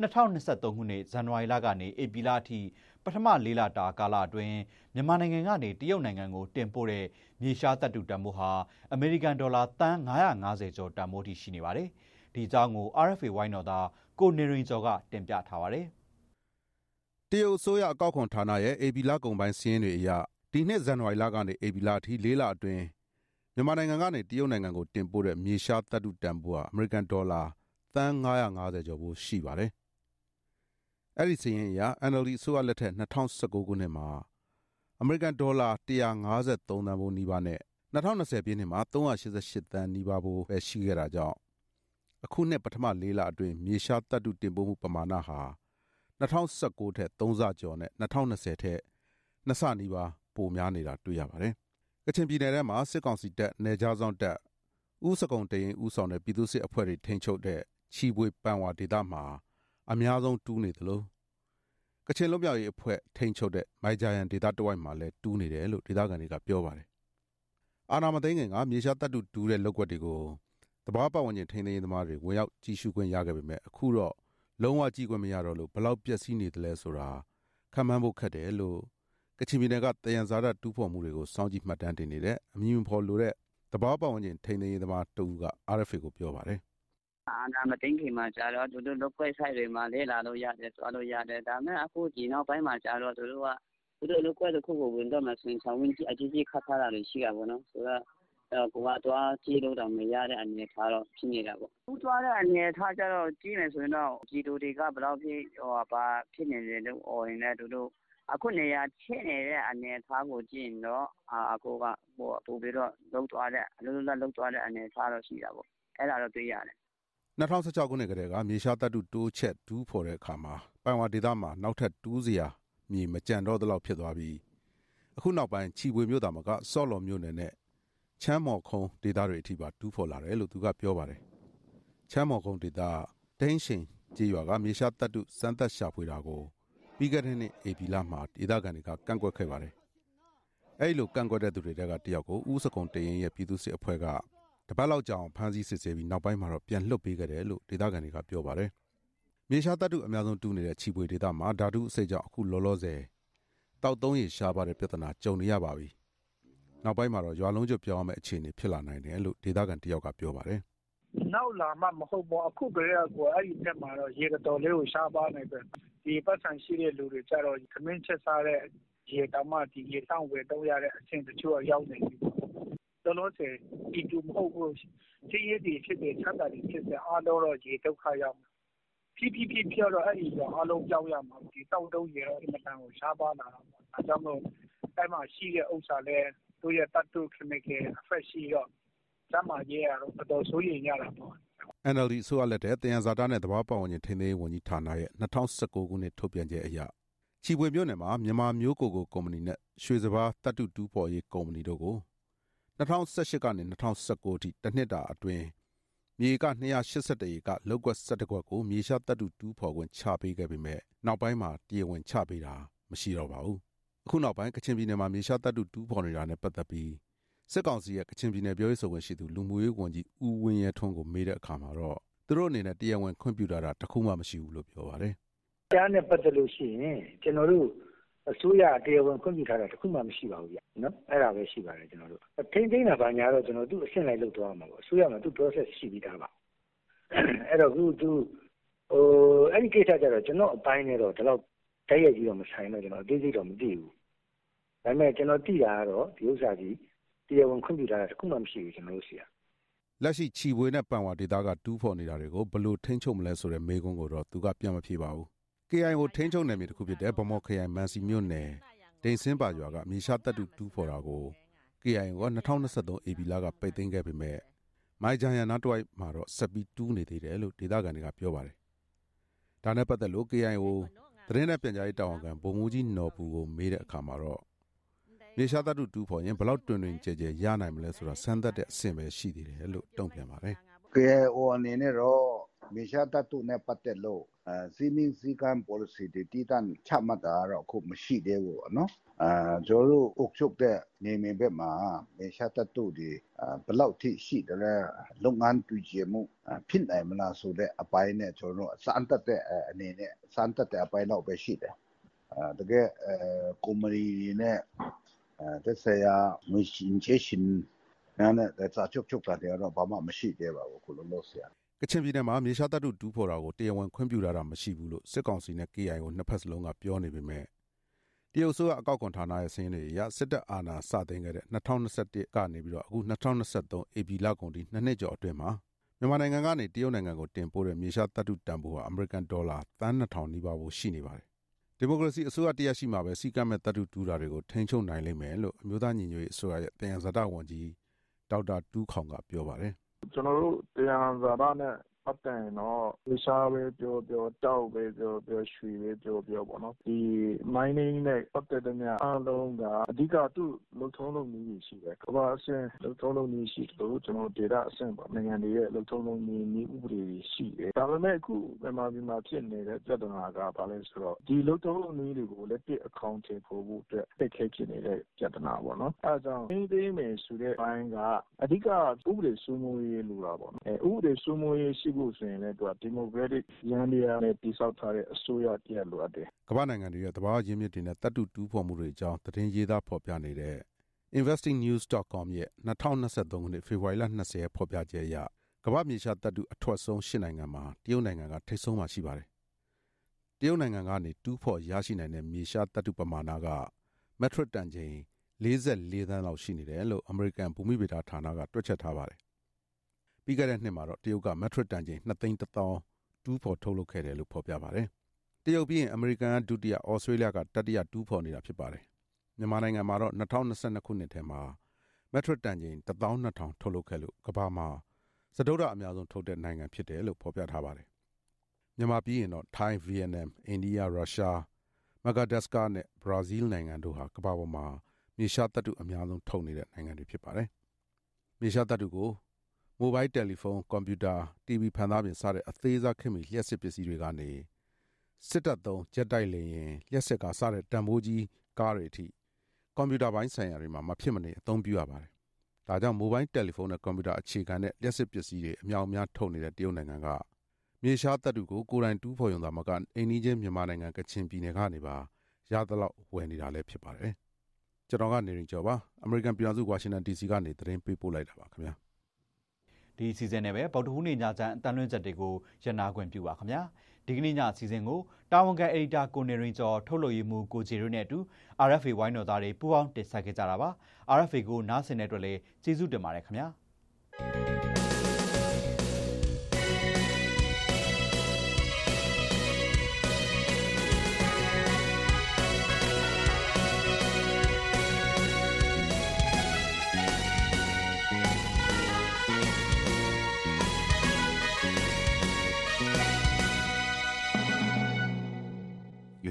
Speaker 2: 2023ခုနှစ်ဇန်နဝါရီလကနေဧပြီလအထိပထမ၄လတာကာလအတွင်းမြန်မာနိုင်ငံကနေတရုတ်နိုင်ငံကိုတင်ပို့တဲ့မြေရှားတပ်တူတန်ဖိုးဟာအမေရိကန်ဒေါ်လာတန်950ကျော်တန်ဖိုးထိရှိနေပါတယ်။ဒီအကြောင်းကို RFA ဝိုင်းတော်သား ကိုနေရင်ကျော်ကတင်ပြထားပါတယ်။
Speaker 15: တရုတ်အစိုးရအကောက်ခွန်ဌာနရဲ့ဧပြီလကုန်ပိုင်းစီးရင်တွေအရဒီနှစ်ဇန်နဝါရီလကနေဧပြီလအထိ၄လအတွင်းမြန်မာနိုင်ငံကနေတရုတ်နိုင်ငံကိုတင်ပို့တဲ့မြေရှားတပ်တုတန်ဖိုးဟာအမေရိကန်ဒေါ်လာသန်း950ကျော်ဖို့ရှိပါတယ်။အဲ့ဒီစီရင်အရ NLD အစိုးရလက်ထက်2019ခုနှစ်မှာအမေရိကန်ဒေါ်လာ153သန်းဖိုးနီးပါးနဲ့2020ပြည့်နှစ်မှာ388သန်းနီးပါးဖိုးပဲရှိခဲ့တာကြောင့် အခုနှစ်ပထမ ၄ လအတွင်း မြေရှားတပ်တုတင်ပို့မှုပမာဏဟာ2019ထက်3ဆကျော်နဲ့2020ထက်2ဆနီးပါး ပိုများနေတာတွေ့ရပါတယ်။ကချင်ပြည်နယ်ထဲမှာ စစ်ကောင်စီတပ်၊နယ်ခြားစောင့်တပ်၊ဦးစကုံတရင်ဦးဆောင်တဲ့ ပြည်သူစစ်အဖွဲ့တွေ ထိန်းချုပ်တဲ့ ချီပွေ ပန်ဝါဒေသမှာ အများဆုံးတူးနေသလို ကချင်လွတ်မြောက်ရေးအဖွဲ့ ထိန်းချုပ်တဲ့ မိုင်ဂျာယန်ဒေသတဝိုက်မှာလည်း တူးနေတယ်လို့ ဒေသခံတွေက ပြောပါတယ်။အာနာမသိငင်က မြေရှားတပ်တူတူးတဲ့လောက်ွက်တွေကို တဘာပတ်ဝန်းကျင် ထိန်းသိမ်းရေးသမားတွေ ဝင်ရောက်ကြည့်ရှုခွင့်ရခဲ့ပေမဲ့အခုတော့ လုံးဝကြည့်ခွင့်မရတော့လို့ဘလောက်ပျက်စီးနေတယ်လဲဆိုတာခံမှန်းဖို့ခက်တယ်လို့ ကချင်ပြည်နယ်ကတယံဇာတတူးဖော်မှုတွေကို စောင့်ကြည့်မှတ်တမ်းတင်နေတဲ့ အမည်မဖော်လိုတဲ့တဘာပတ်ဝန်းကျင် ထိန်းသိမ်းရေးသမားတူက RFA ကိုပြောပါတယ်
Speaker 16: အာနာမသိန်းခင်မှာကြာတော့ သူတို့ လုပ်ခွဲဆိုင်တွေမှာလဲလာလို့ရတယ် သွားလို့ရတယ် ဒါမဲ့ အခုဒီနောက်ပိုင်းမှာကြာတော့ သူတို့က သူတို့လုပ်ခွဲတစ်ခုကို ဝင်တော့မှဆိုရင်ဆောင်ဝင်ကြီးအကြီးကြီး ခတ်ထားတာတွေရှိတာပေါ့နော် ဆိုတော့အဲ ကိုကတော့ကြည့်လို့တော့မရတဲ့အနေထားတော့ဖြစ်နေတာပေါ့။ဦးသွားတဲ့အနေထားကျတော့ကြည့်မယ်ဆိုရင်တော့ကြည်တူတွေကဘယ်လောက်ဖြစ်ဟိုပါဖြစ်နေတယ်လို့អော်ရင်လည်းသူတို့အခုနေရာချင်းနေတဲ့အနေအထားကိုကြည့်ရင်တော့အကိုကဟိုပို့ပြီးတော့လုံးသွားတဲ့အလုံးလုံးလုံးသွားတဲ့အနေအထားတော့ရှိတာပေါ့အဲ့ဒါတော့တွေ့ရတယ်
Speaker 15: 2016ခုနှစ်ကတည်းကမြေရှားတပ်တုတိုးချက်ဒူးဖော်တဲ့အခါမှာပိုင်ဝါဒေသမှာနောက်ထပ်တူးစရာမြေမကြံတော့သလောက်ဖြစ်သွားပြီးအခုနောက်ပိုင်းချီပွေမြို့သားမကစော့လော်မြို့နယ်နဲ့ ချမ်းမော်ခုံဒေသတွေအထိပါတူးဖော်လာတယ်လို့သူကပြောပါတယ်ချမ်းမော်ခုံဒေသဒိန်းရှင်ကြေးရွာကမြေရှားတပ်တုစမ်းသက်ရှာဖွေတာကိုပြီးခဲ့တဲ့နှစ်ဧပြီလမှာဒေသခံတွေကကန့်ကွက်ခဲ့ပါတယ်အဲ့လိုကန့်ကွက်တဲ့သူတွေကတယောက်ကိုဦးစကုံတရင်ရဲ့ပြည်သူစစ်အဖွဲ့ကတပတ်လောက်ကြာအောင်ဖမ်းဆီးစစ်ဆေးပြီးနောက်ပိုင်းမှာတော့ပြန်လွှတ်ပေးခဲ့တယ်လို့ဒေသခံတွေကပြောပါတယ်မြေရှားတပ်တုအများဆုံးတူးနေတဲ့ချီပွေဒေသမှာဓာတုအစိတ်ကြောင့်အခုလောလောဆယ်တောက်သုံးရရှားပါတဲ့ပြဿနာကြုံနေရပါပြီ နောက်ပိုင်းမှာတော့ရွာလုံးကျွတ်ပြောင်းရမယ့်အခြေအနေဖြစ်လာနိုင်တယ်လို့ဒေသခံတယောက်ကပြောပါတယ်
Speaker 17: နောက်လာမှမဟုတ်ဘူးအခုကလေးကကိုအဲ့ဒီတက်မှာတော့ရေတော်လေးကိုရှားပါနေပဲဒီပတ်စံရှိတဲ့လူတွေကြတော့ခမင်းချက်စားတဲ့ရေတောင်မှဒီရေတောင်ဝယ်တော့ရတဲ့အဆင့်တချို့ရောက်နေပြီတော်လို့စေဒီတူမဟုတ်ဘူးချင်းရည်ဒီဖြစ်တဲ့ချက်တာဒီဖြစ်တဲ့အားလုံးတော့ရေဒုက္ခရောက်ဖြည်းဖြည်းဖြည်းဖြည်းတော့အဲ့ဒီတော့အားလုံးကြောက်ရမှာဒီတောက်တုံးရေတော့အင်မတန်ကိုရှားပါလာတာပေါ့အဲကြောင့်မို့အဲ့မှာရှိတဲ့ဥစ္စာလဲ သူ့ရဲ့တတ်တူခမကေအဖက်ရှိတော့ကျမကြီးရတော့တော်တော်ဆိုးရင်ရတာပေါ့
Speaker 15: NLD အစိုးရလက်ထက်တယံဇာတာနဲ့သဘာဝပတ်ဝန်းကျင်ထိန်းသိမ်းရေးဝန်ကြီးဌာနရဲ့2019ခုနှစ်ထုတ်ပြန်ချက်အရချီပွေမြို့နယ်မှာမြန်မာမျိုးကိုကိုကုမ္ပဏီနဲ့ရွှေစဘာတပ်တုတူးဖော်ရေးကုမ္ပဏီတို့ကို2018ကနေ2019အထိတစ်နှစ်တာအတွင်းမြေက281ဧကလောက်ကွက်17ကွက်ကိုမြေရှားတပ်တုတူးဖော်ခွင့်ချပေးခဲ့ပေမဲ့နောက်ပိုင်းမှာတရားဝင်ချပေးတာမရှိတော့ပါဘူး အခုနောက်ပိုင်းကချင်ပြည်နယ်မှာမြေရှားတပ်တုတူးဖော်နေတာနဲ့ပတ်သက်ပြီးစစ်ကောင်စီရဲ့ကချင်ပြည်နယ်ပြောရေးဆိုခွင့်ရှိသူလူမှုရေးဝန်ကြီးဦးဝင်းရဲထွန်းကိုမေးတဲ့အခါမှာတော့သူတို့အနေနဲ့တရားဝင်ခွင့်ပြုတာတခုမှမရှိဘူးလို့ပြောပါတယ်။
Speaker 17: တရားနဲ့ပတ်သက်လို့ရှိရင်ကျွန်တော်တို့အစိုးရတရားဝင်ခွင့်ပြုထားတာတစ်ခုမှမရှိပါဘူးဗျနော်အဲ့ဒါပဲရှိပါတယ်ကျွန်တော်တို့ထိန်းသိမ်းတာဘာညာတော့ကျွန်တော်သူ့အဆင့်လိုက်လုပ်သွားမှာပေါ့အစိုးရမှာသူ့ process ရှိပြီးသားပါအဲ့တော့ခုသူဟိုအဲ့ဒီကိစ္စကြတော့ကျွန်တော်အပိုင်းနဲ့တော့ဒီလောက် တိုက်ရိုက်ကြီးတော့မဆိုင်တော့ကျွန်တော်အသေးစိတ်တော့မသိဘူးဒါပေမဲ့ကျွန်တော်သိတာကတော့ဒီဥစ္စာကြီးတရားဝင်ခွင့်ပြုထားတာတစ်ခုမှမရှိဘူးကျွန်တော်တို့စီက
Speaker 15: လက်ရှိချီပွေနဲ့ပန်ဝါဒေတာကတူးဖော်နေတာတွေကိုဘလို့ထိန်းချုပ်မလဲဆိုတဲ့မေးခွန်းကိုတော့သူကပြန်မဖြေပါဘူး KIO ထိန်းချုပ်နယ်မြေတစ်ခုဖြစ်တဲ့ဗမော်ခရိုင်မန်စီမြို့နယ်ဒိန်စင်းပါရွာကမြေရှားတပ်တုတူးဖော်တာကို KIO က2023 AB လကပိတ်သိမ်းခဲ့ပေမဲ့မိုင်ဂျန်ရနာတွိုက်မှာတော့ဆက်ပြီးတူးနေသေးတယ်လို့ဒေသခံတွေကပြောပါတယ်။ဒါနဲ့ပတ်သက်လို့ KIO သတင်းနဲ့ပြန်ကြားရေးတာဝန်ခံဗိုလ်မှူးကြီးနော်ပူကိုမေးတဲ့အခါမှာတော့မြေရှားတပ်တုတူးဖော်ရင်ဘလောက်တွင်တွင်ကြဲကြဲရနိုင်မလဲဆိုတာစမ်းသပ်တဲ့အဆင့်ပဲရှိသေးတယ်လို့တုံ့ပြန်ပါတယ်။
Speaker 18: KIO အနေနဲ့တော့ မြေရှားတပ်တုနဲ့ပတ်သက်လို့အဲစီမင်းစီကံ policy တွေတည်တံ့ချမှတ်တာတော့ အခုမရှိသေးဘူးနော်အဲကျွန်တော်တို့ အုပ်ချုပ်တဲ့နေမြေဘက်မှာ မြေရှားတပ်တုတွေ ဘယ်လောက်ထိရှိတယ်လဲ လုပ်ငန်းတူချေမှု ဖြစ်နိုင်မလားဆိုတဲ့အပိုင်းနဲ့ ကျွန်တော်တို့ စမ်းတက်တဲ့အနေနဲ့ စမ်းတက်တဲ့အပိုင်းတော့ပဲရှိတယ်အဲတကယ်အဲကုမ္ပဏီနဲ့အဲတက်ဆရာမရှင်ချေရှင်နာနဲ့တဲ့ စာချုပ်ချုပ်တာတွေတော့ ဘာမှမရှိသေးပါဘူးခုလုံးလို့ဆရာ
Speaker 15: ကချင်ပြည်နယ်မှာ မြေရှားတပ်တုတူးဖော်တာကို တရားဝင်ခွင့်ပြုထားတာမရှိဘူးလို့ စစ်ကောင်စီနဲ့ KIO နှစ်ဖက်စလုံးက ပြောနေပေမဲ့တရုတ်ဆိုကအကောက်ခွန်ဌာနရဲ့ စာရင်းတွေအရ စစ်တပ်အာဏာစတင်ခဲ့တဲ့2021ကနေပြီးတော့အခု2023 AB လကုန်ဒီနှစ်နှစ်ကျော်အတွင်းမှာ မြန်မာနိုင်ငံကနေ တရုတ်နိုင်ငံကိုတင်ပို့တဲ့ မြေရှားတပ်တုတန်ဖိုးဟာ အမေရိကန်ဒေါ်လာ သန်း2000နီးပါးဖို့ရှိနေပါတယ်။ဒီမိုကရေစီအစိုးရတရရှိမှာပဲစီကံမဲ့တပ်တုတူးတာတွေကို ထိန်းချုပ်နိုင်လိမ့်မယ်လို့ အမျိုးသားညီညွတ်ရေးအစိုးရရဲ့တယံဇာတဝန်ကြီး ဒေါက်တာတူးခေါင်က ပြောပါတယ်။
Speaker 19: ကျွန်တော်တို့တရားဇာတာနဲ့ ပတ်သက်ရင်တော့ဝေရှားပဲပြောပြောတောက်ပဲပြောပြော ရွှေပဲပြောပြောပေါ့နော် ဒီ mining နဲ့ ပတ်သက်တဲ့များအားလုံးက အဓိက သူ့လုံထုံးလုံနည်းရှိတယ် ကမ္ဘာအဆင့် လုံထုံးလုံနည်းရှိလို့ကျွန်တော်ဒေတာအဆင့်ပေါ့နိုင်ငံတွေရဲ့ လုံထုံးလုံနည်း နည်းဥပဒေရှိတယ် ဒါပေမဲ့ အခု မြန်မာပြည်မှာဖြစ်နေတဲ့ ပြဿနာက ဘာလဲဆိုတော့ ဒီလုံထုံးလုံနည်းတွေကို လက်ပြအကောင့်တွေပို့ဖို့အတွက်တိတ်ခဲဖြစ်နေတဲ့ ပြဿနာပေါ့နော် အဲဒါကြောင့်အင်းသေးမယ်ဆိုတဲ့ဘိုင်းက အဓိက ဥပဒေစိုးမိုးရေးလိုတာပေါ့နော်အဲဥပဒေစိုးမိုးရေးရှိဖို့ဆိုရင်လည်းသူကဒီမိုကရက်တစ်ရန်တရားနဲ့တိစောက်ထားတဲ့အစိုးရတရက်လိုအပ်တယ်
Speaker 15: ကမ္ဘာနိုင်ငံတွေရဲ့တဘာရင်းမြစ်တွေနဲ့တတ်တူတူးဖော်မှုတွေအကြောင်းသတင်းရေးသားဖော်ပြနေတဲ့ investingnews.com ရဲ့2023ခုနှစ်ဖေဖော်ဝါရီလ20ဖော်ပြချက်အရကမ္ဘာမြေရှားတတ်တူအထွက်ဆုံး၈နိုင်ငံမှာတရုတ်နိုင်ငံကထိပ်ဆုံးမှာရှိပါတယ်တရုတ်နိုင်ငံကနေတူးဖော်ရရှိနိုင်တဲ့မြေရှားတတ်တူပမာဏကမက်ထရစ်တန်ချိန်44သန်းလောက်ရှိနေတယ်လို့အမေရိကန်ဘူမိဗေဒဌာနကတွက်ချက်ထားပါတယ် ပြီးခဲ့တဲ့နှစ်မှာတော့တရုတ်ကမက်ထရစ်တန်ချိန်2သိန်း1000တူးဖော်ထုတ်လုပ်ခဲ့တယ်လို့ဖော်ပြပါတယ်။တရုတ်ပြီးရင်အမေရိကန်ကဒုတိယ၊ဩစတြေးလျကတတိယတူးဖော်နေတာဖြစ်ပါတယ်။မြန်မာနိုင်ငံမှာတော့2022ခုနှစ်ထဲမှာမက်ထရစ်တန်ချိန်12000ထုတ်လုပ်ခဲ့လို့ကမ္ဘာမှာစတုဒ္ဓအများဆုံးထုတ်တဲ့နိုင်ငံဖြစ်တယ်လို့ဖော်ပြထားပါတယ်။မြန်မာပြီးရင်တော့ထိုင်း၊ဗီယက်နမ်၊အိန္ဒိယ၊ရုရှား၊မဂါဒက်စကာနဲ့ဘရာဇီးနိုင်ငံတို့ဟာကမ္ဘာပေါ်မှာမြေရှားသတ္တုအများဆုံးထုတ်နေတဲ့နိုင်ငံတွေဖြစ်ပါတယ်။မြေရှားသတ္တုကို မိုဘိုင်းတယ်လီဖုန်း၊ကွန်ပျူတာ၊တီဗီဖန်သားပြင် စတဲ့ အသေးစားခေတ်မီ လျှပ်စစ်ပစ္စည်းတွေကနေ စစ်တပ်သုံး ဂျက်တိုက်လေယာဉ်၊လျှပ်စစ်ကား စတဲ့ တန်ဖိုးကြီးကားတွေအထိ ကွန်ပျူတာပိုင်းဆိုင်ရာတွေမှာ မဖြစ်မနေ အသုံးပြုရပါတယ်။ဒါကြောင့် မိုဘိုင်းတယ်လီဖုန်းနဲ့ ကွန်ပျူတာအခြေခံတဲ့ လျှပ်စစ်ပစ္စည်းတွေ အမြောက်အများ ထုတ်နေတဲ့ တရုတ်နိုင်ငံက မြေရှားသတ္တုကို ကိုယ်တိုင်တူးဖော်ရုံသာမက အိမ်နီးချင်း မြန်မာနိုင်ငံ ကချင်ပြည်နယ်ကနေပါ ရသလောက်ဝယ်နေတာလည်း ဖြစ်ပါတယ်။ကျွန်တော်ကနေရင်ကျော်ပါ အမေရိကန်ပြည်ထောင်စု ဝါရှင်တန် DC ကနေ သတင်းပေးပို့လိုက်တာပါခင်ဗျာ။
Speaker 2: ဒီအစီအစဉ်နဲ့ပဲဗုဒ္ဓဟူးနေ့ညချမ်းအတန်လွင့်ချက်တွေကိုရနာခွင့်ပြုပါခင်ဗျာဒီကနေ့ညအစီအစဉ်ကိုတာဝန်ခံအက်ဒီတာကိုနေရင်ကျော်ထုတ်လုပ်ရေးမှူးကိုဂျီရိုနဲ့အတူ RFA ဝိုင်းတော်သားတွေပူးပေါင်းတင်ဆက်ခဲ့ကြတာပါ RFA ကိုနားဆင်တဲ့အတွက်လည်းကျေးဇူးတင်ပါတယ်ခင်ဗျာ